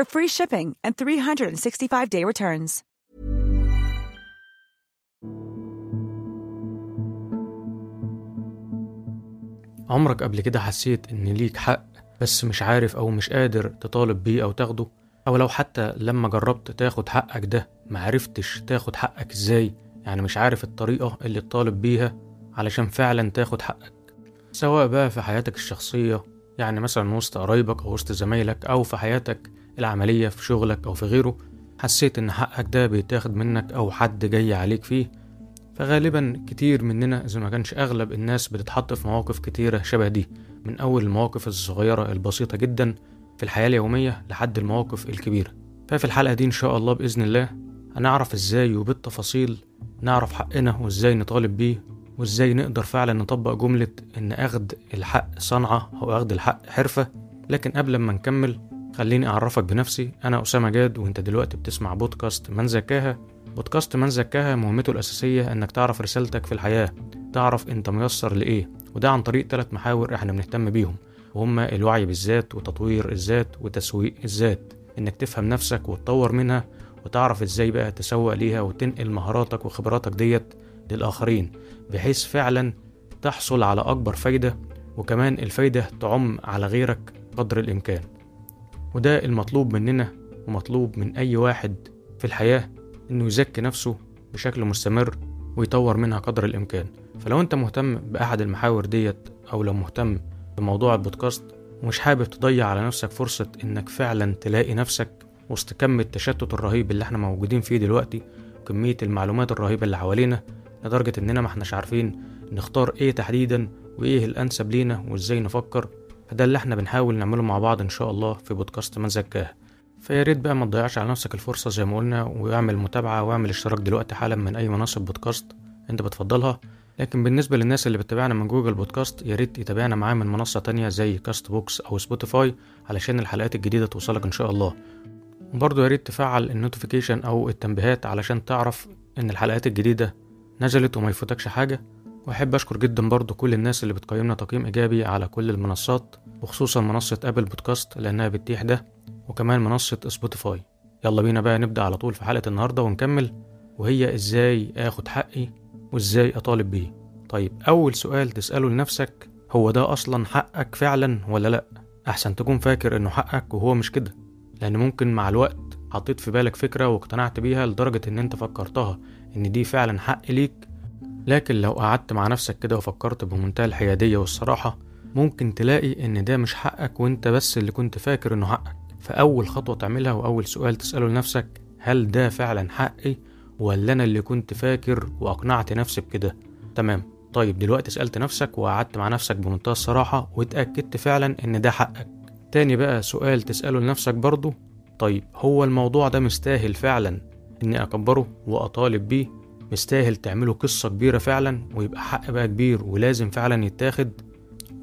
for free shipping and 365-day returns. عمرك قبل كده حسيت إن ليك حق بس مش عارف أو مش قادر تطالب بيه أو تاخده؟ أو لو حتى لما جربت تاخد حقك ده معرفتش تاخد حقك إزاي؟ يعني مش عارف الطريقة اللي تطالب بيها علشان فعلا تاخد حقك سواء بقى في حياتك الشخصية يعني مثلا وسط قرايبك أو وسط زمايلك أو في حياتك العملية في شغلك أو في غيره حسيت إن حقك ده بيتاخد منك أو حد جاي عليك فيه. فغالبا كتير مننا إذا ما كانش أغلب الناس بتتحط في مواقف كتيرة شبه دي من أول المواقف الصغيرة البسيطة جدا في الحياة اليومية لحد المواقف الكبيرة. ففي الحلقة دي إن شاء الله بإذن الله هنعرف إزاي وبالتفاصيل نعرف حقنا وإزاي نطالب بيه وإزاي نقدر فعلا نطبق جملة إن أخد الحق صنعة أو أخد الحق حرفة. لكن قبل ما نكمل خليني أعرفك بنفسي. أنا أسامة جاد وأنت دلوقتي بتسمع بودكاست من زكاها. بودكاست من زكاها مهمته الأساسية إنك تعرف رسالتك في الحياة. تعرف أنت ميسر لإيه. وده عن طريق ثلاث محاور إحنا بنهتم بيهم. وهما الوعي بالذات وتطوير الذات وتسويق الذات. إنك تفهم نفسك وتطور منها وتعرف إزاي بقى تسوق ليها وتنقل مهاراتك وخبراتك ديت للآخرين. بحيث فعلا تحصل على أكبر فايدة وكمان الفايدة تعم على غيرك قدر الإمكان. وده المطلوب مننا ومطلوب من أي واحد في الحياة إنه يزكي نفسه بشكل مستمر ويطور منها قدر الإمكان. فلو أنت مهتم بأحد المحاور ديت أو لو مهتم بموضوع البودكاست ومش حابب تضيع على نفسك فرصة إنك فعلا تلاقي نفسك وسط كم التشتت الرهيب اللي إحنا موجودين فيه دلوقتي وكمية المعلومات الرهيبة اللي حوالينا لدرجة إننا ما إحناش عارفين نختار إيه تحديدا وإيه الأنسب لينا وإزاي نفكر فده اللي إحنا بنحاول نعمله مع بعض إن شاء الله في بودكاست من زكاه فيا ريت بقى ما تضيعش على نفسك الفرصة زي ما قلنا واعمل متابعة واعمل اشتراك دلوقتي حالا من أي منصة بودكاست أنت بتفضلها. لكن بالنسبة للناس اللي بتتابعنا من Google Podcasts يا ريت يتابعنا معاه من منصة تانية زي Castbox أو Spotify علشان الحلقات الجديدة توصلك إن شاء الله. وبرضه يا ريت تفعل الـ notification أو التنبيهات علشان تعرف إن الحلقات الجديدة نزلت وما يفوتكش حاجة. وأحب أشكر جدا برضه كل الناس اللي بتقيمنا تقييم إيجابي على كل المنصات وخصوصا منصة أبل بودكاست لأنها بتتيح ده وكمان منصة سبوتيفاي. يلا بينا بقى نبدأ على طول في حلقة النهاردة ونكمل وهي إزاي آخد حقي وإزاي أطالب بيه. طيب أول سؤال تسأله لنفسك هو ده أصلا حقك فعلا ولا لأ؟ أحسن تكون فاكر إنه حقك وهو مش كده. لأن ممكن مع الوقت حطيت في بالك فكرة واقتنعت بيها لدرجة إن أنت فكرتها إن دي فعلا حق ليك لكن لو قعدت مع نفسك كده وفكرت بمنتهى الحيادية والصراحة ممكن تلاقي إن ده مش حقك وإنت بس اللي كنت فاكر إنه حقك. فأول خطوة تعملها وأول سؤال تسأله لنفسك هل ده فعلا حقي ولا أنا اللي كنت فاكر وأقنعت نفسي بكده؟ تمام. طيب دلوقتي سألت نفسك وقعدت مع نفسك بمنتهى الصراحة واتأكدت فعلا إن ده حقك. تاني بقى سؤال تسأله لنفسك برضه طيب هو الموضوع ده مستاهل فعلا إني أكبره وأطالب بيه؟ مستاهل تعمله قصة كبيرة فعلا ويبقى حق بقى كبير ولازم فعلا يتاخد؟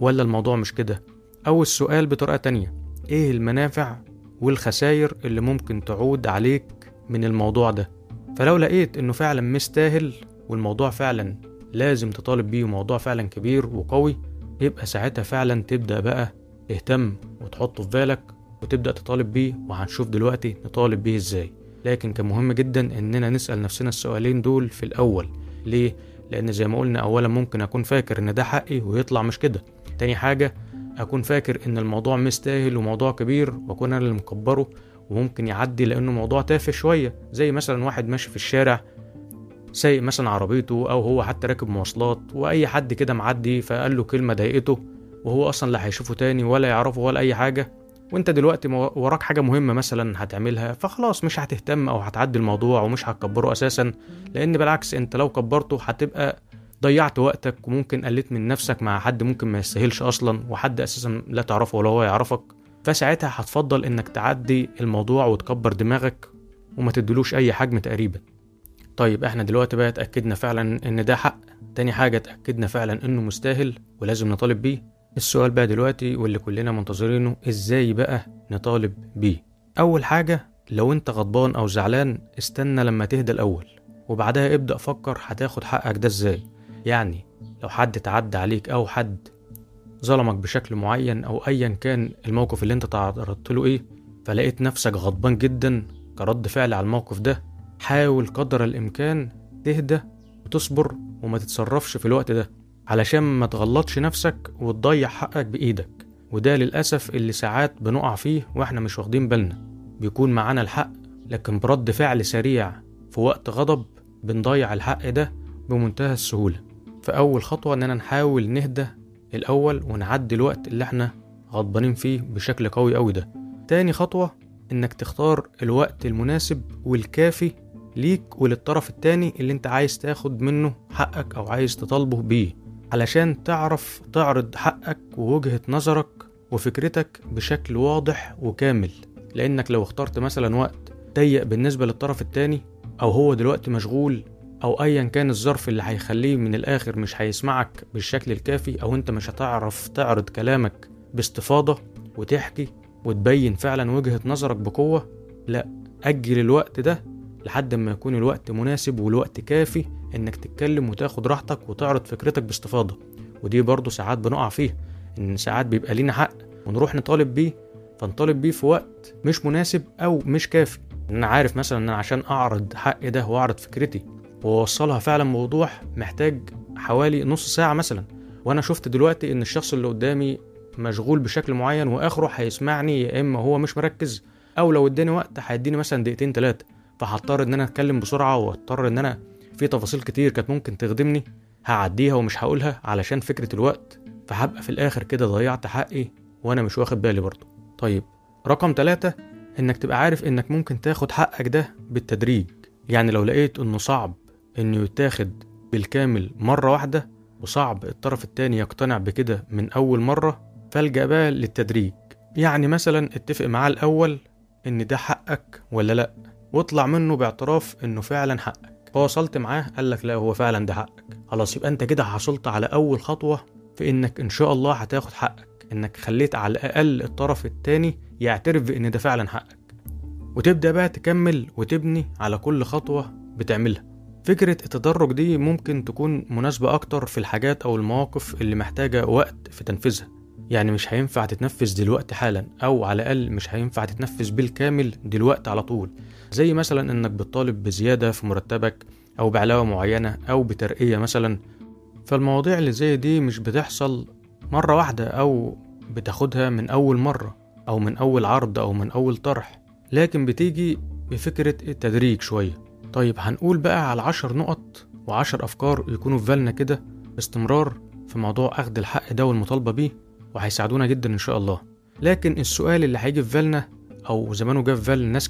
ولا الموضوع مش كده؟ أو السؤال بطريقة تانية إيه المنافع والخسائر اللي ممكن تعود عليك من الموضوع ده؟ فلو لقيت إنه فعلا مستاهل والموضوع فعلا لازم تطالب بيه وموضوع فعلا كبير وقوي يبقى ساعتها فعلا تبدأ بقى تهتم وتحطه في بالك وتبدأ تطالب بيه وهنشوف دلوقتي نطالب بيه إزاي. لكن كان مهم جدا إننا نسأل نفسنا السؤالين دول في الأول. ليه؟ لأن زي ما قلنا اولا ممكن أكون فاكر إن ده حقي ويطلع مش كده. تاني حاجة أكون فاكر إن الموضوع مستاهل وموضوع كبير وأكون أنا اللي مكبره وممكن يعدي لأنه موضوع تافه شوية. زي مثلا واحد ماشي في الشارع سايق مثلا عربيته أو هو حتى راكب مواصلات وأي حد كده معدي فقال له كلمة ضايقته وهو أصلا لا هيشوفه تاني ولا يعرفه ولا أي حاجة. وانت دلوقتي وراك حاجة مهمة مثلا هتعملها فخلاص مش هتهتم أو هتعدي الموضوع ومش هتكبره أساسا لأن بالعكس أنت لو كبرته هتبقى ضيعت وقتك وممكن قلت من نفسك مع حد ممكن ما يستاهلش أصلا وحد أساسا لا تعرفه ولا هو يعرفك فساعتها هتفضل إنك تعدي الموضوع وتكبر دماغك وما تدلوش أي حجم تقريبا. طيب إحنا دلوقتي بقى اتأكدنا فعلا إن ده حق. تاني حاجة اتأكدنا فعلا إنه مستاهل ولازم نطالب بيه. السؤال بقى دلوقتي واللي كلنا منتظرينه إزاي بقى نطالب بيه؟ أول حاجة لو أنت غضبان أو زعلان استنى لما تهدى الأول وبعدها ابدأ فكر هتاخد حقك ده إزاي؟ يعني لو حد تعدى عليك أو حد ظلمك بشكل معين أو ايا كان الموقف اللي أنت تعرضت له إيه؟ فلقيت نفسك غضبان جدا كرد فعل على الموقف ده حاول قدر الإمكان تهدى وتصبر وما تتصرفش في الوقت ده. علشان ما تغلطش نفسك وتضيع حقك بإيدك. وده للأسف اللي ساعات بنقع فيه وإحنا مش واخدين بالنا. بيكون معانا الحق لكن برد فعل سريع في وقت غضب بنضيع الحق ده بمنتهى السهولة. فأول خطوة إننا نحاول نهدى الأول ونعدي الوقت اللي إحنا غضبانين فيه بشكل قوي أوي ده. تاني خطوة إنك تختار الوقت المناسب والكافي ليك وللطرف التاني اللي أنت عايز تاخد منه حقك أو عايز تطالبه بيه. علشان تعرف تعرض حقك ووجهة نظرك وفكرتك بشكل واضح وكامل. لأنك لو اخترت مثلا وقت ضيق بالنسبة للطرف التاني أو هو دلوقتي مشغول أو أيا كان الظرف اللي هيخليه من الآخر مش هيسمعك بالشكل الكافي أو أنت مش هتعرف تعرض كلامك باستفاضة وتحكي وتبين فعلا وجهة نظرك بقوة لا أجل الوقت ده لحد ما يكون الوقت مناسب والوقت كافي إنك تتكلم وتاخد راحتك وتعرض فكرتك باستفاضة ودي برضه ساعات بنقع فيها إن ساعات بيبقى لينا حق ونروح نطالب بيه فنطالب بيه في وقت مش مناسب أو مش كافي. أنا عارف مثلا أنا عشان أعرض حقي ده وأعرض فكرتي وأوصلها فعلا بوضوح محتاج حوالي نص ساعة مثلا. وأنا شفت دلوقتي إن الشخص اللي قدامي مشغول بشكل معين وآخره هيسمعني يا إما هو مش مركز أو لو إداني وقت هيديني مثلا دقيقتين تلاتة. فهضطر إن أنا أتكلم بسرعة وأضطر إن أنا في تفاصيل كتير كانت ممكن تخدمني هعديها ومش هقولها علشان فكرة الوقت فهبقى في الآخر كده ضيعت حقي وأنا مش واخد بالي برضه. طيب رقم ثلاثة إنك تبقى عارف إنك ممكن تاخد حقك ده بالتدريج. يعني لو لقيت إنه صعب إنه يتاخد بالكامل مرة واحدة وصعب الطرف التاني يقتنع بكده من أول مرة فألجأ بقى للتدريج. يعني مثلا اتفق معاه الأول إن ده حقك ولا لأ واطلع منه باعتراف إنه فعلا حقك. فوصلت معاه قال لك لا هو فعلا ده حقك. خلاص يبقى أنت كده حصلت على أول خطوة في إنك إن شاء الله هتاخد حقك. إنك خليت على الأقل الطرف التاني يعترف بإن ده فعلا حقك. وتبدأ بقى تكمل وتبني على كل خطوة بتعملها. فكرة التدرج دي ممكن تكون مناسبة أكتر في الحاجات أو المواقف اللي محتاجة وقت في تنفيذها. يعني مش هينفع تتنفذ دلوقتي حالا أو على الأقل مش هينفع تتنفذ بالكامل دلوقتي على طول. زي مثلا إنك بتطالب بزيادة في مرتبك أو بعلاوة معينة أو بترقية مثلا. فالمواضيع اللي زي دي مش بتحصل مرة واحدة أو بتاخدها من أول مرة أو من أول عرض أو من أول طرح. لكن بتيجي بفكرة التدريج شوية. طيب هنقول بقى على عشر نقط وعشر أفكار يكونوا في بالنا كده باستمرار في موضوع أخذ الحق ده والمطالبة بيه؟ وهيساعدونا جدا إن شاء الله لكن السؤال اللي هيجي في بالنا أو زمانه جه في بال ناس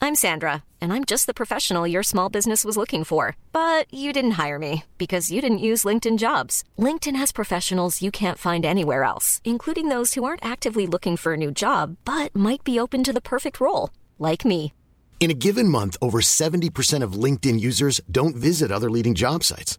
I'm Sandra, and I'm just the professional your small business was looking for. But you didn't hire me because you didn't use LinkedIn jobs. LinkedIn has professionals you can't find anywhere else, including those who aren't actively looking for a new job but might be open to the perfect role, like me. In a given month, over 70% of LinkedIn users don't visit other leading job sites.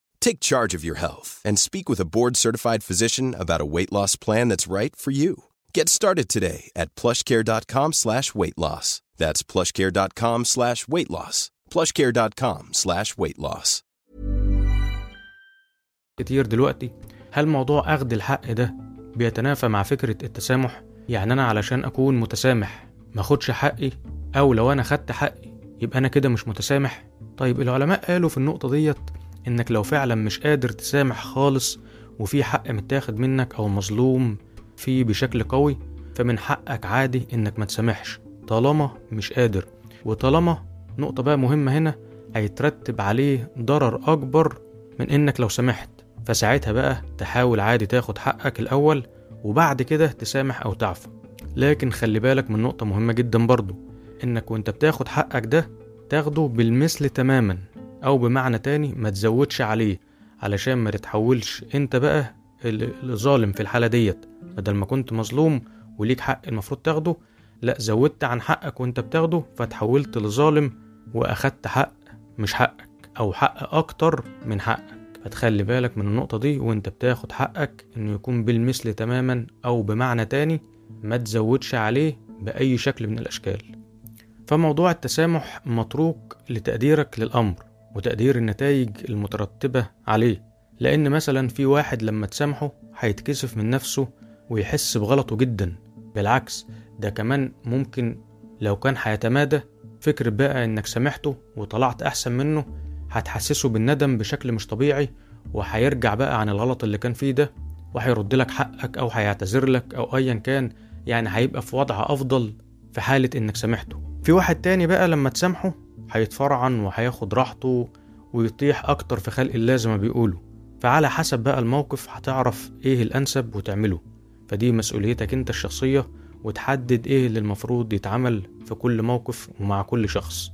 Take charge of your health and speak with a board-certified physician about a weight loss plan that's right for you. Get started today at plushcare.com slash weight loss. That's plushcare.com slash weight loss. plushcare.com slash weight loss. كتير دلوقتي هل موضوع أخذ الحق ده بيتنافى مع فكرة التسامح؟ يعني أنا علشان أكون متسامح ما أخدش حقي أو لو أنا خدت حقي يبقى أنا كده مش متسامح؟ طيب العلماء قالوا في النقطة ديت إنك لو فعلا مش قادر تسامح خالص وفي حق متاخد منك أو مظلوم فيه بشكل قوي فمن حقك عادي إنك ما تسامحش طالما مش قادر. وطالما نقطة بقى مهمة هنا هيترتب عليه ضرر أكبر من إنك لو سامحت. فساعتها بقى تحاول عادي تاخد حقك الأول وبعد كده تسامح أو تعفو. لكن خلي بالك من نقطة مهمة جدا برضو إنك وإنت بتاخد حقك ده تاخده بالمثل تماما. أو بمعنى تاني ما تزودش عليه علشان ما تتحولش أنت بقى ال- الظالم في الحالة ديت. بدل ما كنت مظلوم وليك حق المفروض تاخده لأ زودت عن حقك وأنت بتاخده فتحولت لظالم وأخدت حق مش حقك أو حق أكتر من حقك. فتخلي بالك من النقطة دي وأنت بتاخد حقك إنه يكون بالمثل تماما أو بمعنى تاني ما تزودش عليه بأي شكل من الأشكال. فموضوع التسامح متروك لتقديرك للأمر. وتقدير النتائج المترتبة عليه لأن مثلا في واحد لما تسامحه هيتكسف من نفسه ويحس بغلطه جدا. بالعكس ده كمان ممكن لو كان هيتمادى فكرة بقى إنك سامحته وطلعت أحسن منه هتحسسه بالندم بشكل مش طبيعي وهيرجع بقى عن الغلط اللي كان فيه ده وهيرد لك حقك أو هيعتذر لك أو ايا كان يعني هيبقى في وضع أفضل في حالة إنك سامحته. في واحد تاني بقى لما تسامحه هيتفرعن وهياخد راحته ويطيح أكتر في خلق الله زي ما بيقولوا. فعلى حسب بقى الموقف هتعرف إيه الأنسب وتعمله. فدي مسؤوليتك أنت الشخصية وتحدد إيه اللي المفروض يتعمل في كل موقف ومع كل شخص.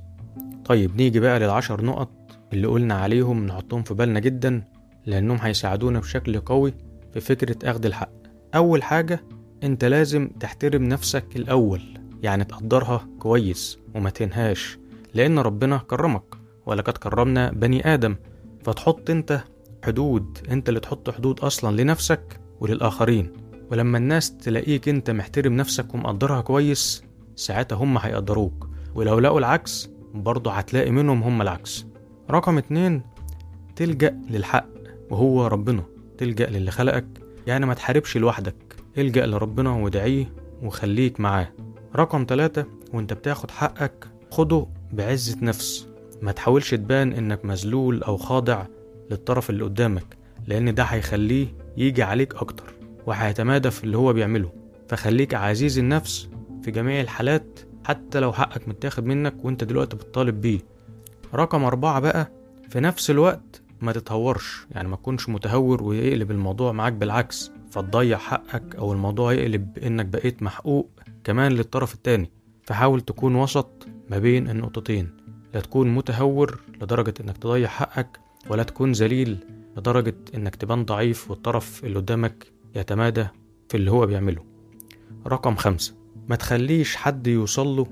طيب نيجي بقى للعشر نقط اللي قلنا عليهم نحطهم في بالنا جدا لأنهم هيساعدونا بشكل قوي في فكرة أخذ الحق. أول حاجة أنت لازم تحترم نفسك الأول. يعني تقدرها كويس وما تنهاش. لأن ربنا كرمك ولقد كرمنا بني آدم. فتحط أنت حدود أنت اللي تحط حدود أصلا لنفسك وللآخرين. ولما الناس تلاقيك أنت محترم نفسك ومقدرها كويس ساعتها هم هيقدروك. ولو لقوا العكس برضه هتلاقي منهم هم العكس. رقم اتنين تلجأ للحق وهو ربنا. تلجأ للي خلقك. يعني ما تحاربش لوحدك. الجأ لربنا وادعيه وخليك معاه. رقم تلاتة وانت بتاخد حقك خده بعزة نفس. ما تحاولش تبان إنك مذلول أو خاضع للطرف اللي قدامك لأن ده هيخليه يجي عليك أكتر وهيتمادى في اللي هو بيعمله. فخليك عزيز النفس في جميع الحالات حتى لو حقك متاخد منك وأنت دلوقتي بتطالب بيه. رقم أربعة بقى في نفس الوقت ما تتهورش. يعني ما تكونش متهور ويقلب الموضوع معاك بالعكس. فتضيع حقك أو الموضوع يقلب إنك بقيت محقوق كمان للطرف التاني. فحاول تكون وسط ما بين النقطتين لا تكون متهور لدرجة إنك تضيع حقك ولا تكون ذليل لدرجة إنك تبان ضعيف والطرف اللي قدامك يتمادى في اللي هو بيعمله. رقم خمسة ما تخليش حد يوصله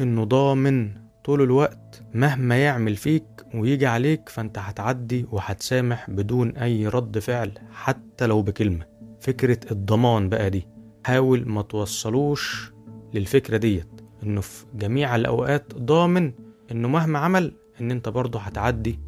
إنه ضامن طول الوقت مهما يعمل فيك ويجي عليك فأنت هتعدي وهتسامح بدون أي رد فعل حتى لو بكلمة. فكرة الضمان بقى دي حاول ما توصلوش للفكرة ديت. إنه في جميع الأوقات ضامن إنه مهما عمل إن أنت برضه هتعدي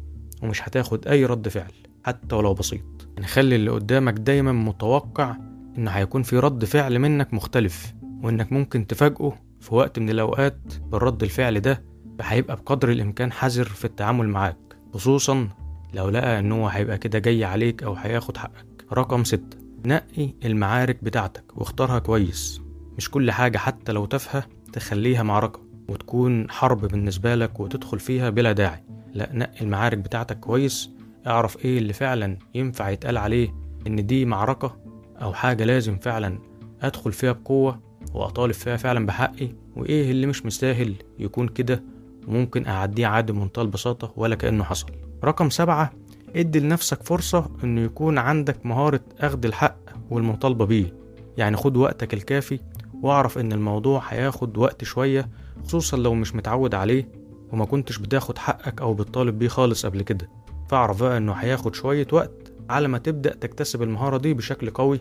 ومش هتاخد أي رد فعل حتى ولو بسيط. يعني خلي اللي قدامك دايما متوقع إن هيكون في رد فعل منك مختلف وإنك ممكن تفاجئه في وقت من الأوقات بالرد الفعل ده فهيبقى بقدر الإمكان حذر في التعامل معاك خصوصا لو لقى إن هو هيبقى كده جاي عليك أو هياخد حقك. رقم ستة نقي المعارك بتاعتك واختارها كويس. مش كل حاجة حتى لو تافهة تخليها معركة وتكون حرب بالنسبة لك وتدخل فيها بلا داعي. لا نقي المعارك بتاعتك كويس. اعرف إيه اللي فعلا ينفع يتقال عليه إن دي معركة أو حاجة لازم فعلا أدخل فيها بقوة وأطالب فيها فعلا بحقي. وإيه اللي مش مستاهل يكون كده؟ وممكن أعديه عادي بمنتهى البساطة ولا كأنه حصل. رقم سبعة ادي لنفسك فرصة إنه يكون عندك مهارة أخذ الحق والمطالبة بيه. يعني خد وقتك الكافي واعرف إن الموضوع هياخد وقت شوية خصوصا لو مش متعود عليه وما كنتش بتاخد حقك أو بتطالب بيه خالص قبل كده. فاعرف بقى إنه هياخد شوية وقت على ما تبدأ تكتسب المهارة دي بشكل قوي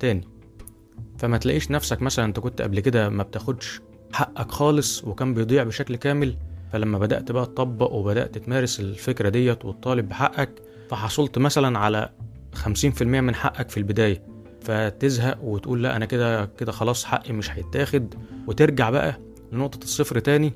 تاني. فما تلاقيش نفسك مثلا أنت كنت قبل كده ما بتاخدش حقك خالص وكان بيضيع بشكل كامل فلما بدأت بقى تطبق وبدأت تمارس الفكرة ديت وتطالب بحقك فحصلت مثلا على 50% من حقك في البداية. فتزهق وتقول لا أنا كده كده خلاص حقي مش هيتاخد. وترجع بقى لنقطة الصفر تاني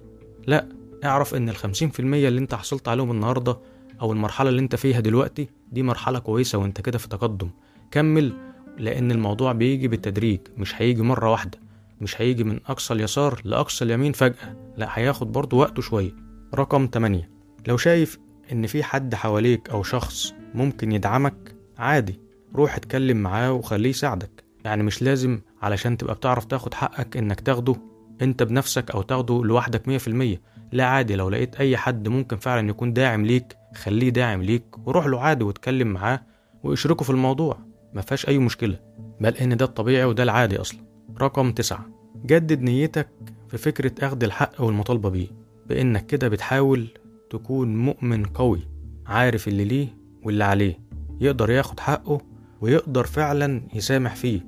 لا اعرف الخمسين في المية اللي أنت حصلت عليهم النهاردة أو المرحلة اللي أنت فيها دلوقتي دي مرحلة كويسة وأنت كده في تقدم. كمل لأن الموضوع بيجي بالتدريج مش هيجي مرة واحدة مش هيجي من أقصى اليسار لأقصى اليمين فجأة لا هياخد برضه وقته شوية. رقم 8 لو شايف إن في حد حواليك أو شخص ممكن يدعمك عادي. روح اتكلم معاه وخليه يساعدك. يعني مش لازم علشان تبقى بتعرف تاخد حقك إنك تاخده أنت بنفسك أو تاخده لوحدك مية في المية. لا عادي لو لقيت أي حد ممكن فعلا يكون داعم ليك خليه داعم ليك وروح له عادي واتكلم معاه واشركه في الموضوع. ما فيهاش أي مشكلة بل إن ده الطبيعي وده العادي أصلا. رقم تسعة جدد نيتك في فكرة أخذ الحق والمطالبة بيه بإنك كده بتحاول تكون مؤمن قوي عارف اللي ليه واللي عليه. يقدر ياخد حقه ويقدر فعلا يسامح فيه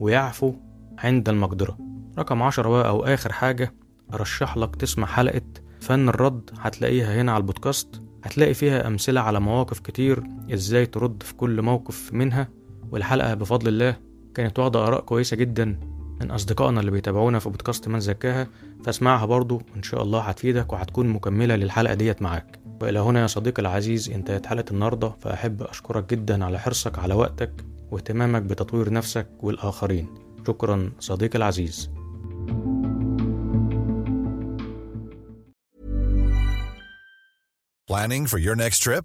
ويعفو عند المقدرة. رقم عشرة بقى أو آخر حاجة أرشح لك تسمع حلقة فن الرد هتلاقيها هنا على البودكاست. هتلاقي فيها أمثلة على مواقف كتير إزاي ترد في كل موقف منها والحلقة بفضل الله كانت واخدة آراء كويسة جدا من أصدقائنا اللي بيتابعونا في بودكاست من زكاها. فاسمعها برضو إن شاء الله هتفيدك وهتكون مكملة للحلقة ديت معاك. وإلى هنا يا صديقي العزيز انتهت حلقة النهاردة. فأحب أشكرك جدا على حرصك على وقتك واهتمامك بتطوير نفسك والآخرين. شكرا صديقي العزيز. Planning for your next trip?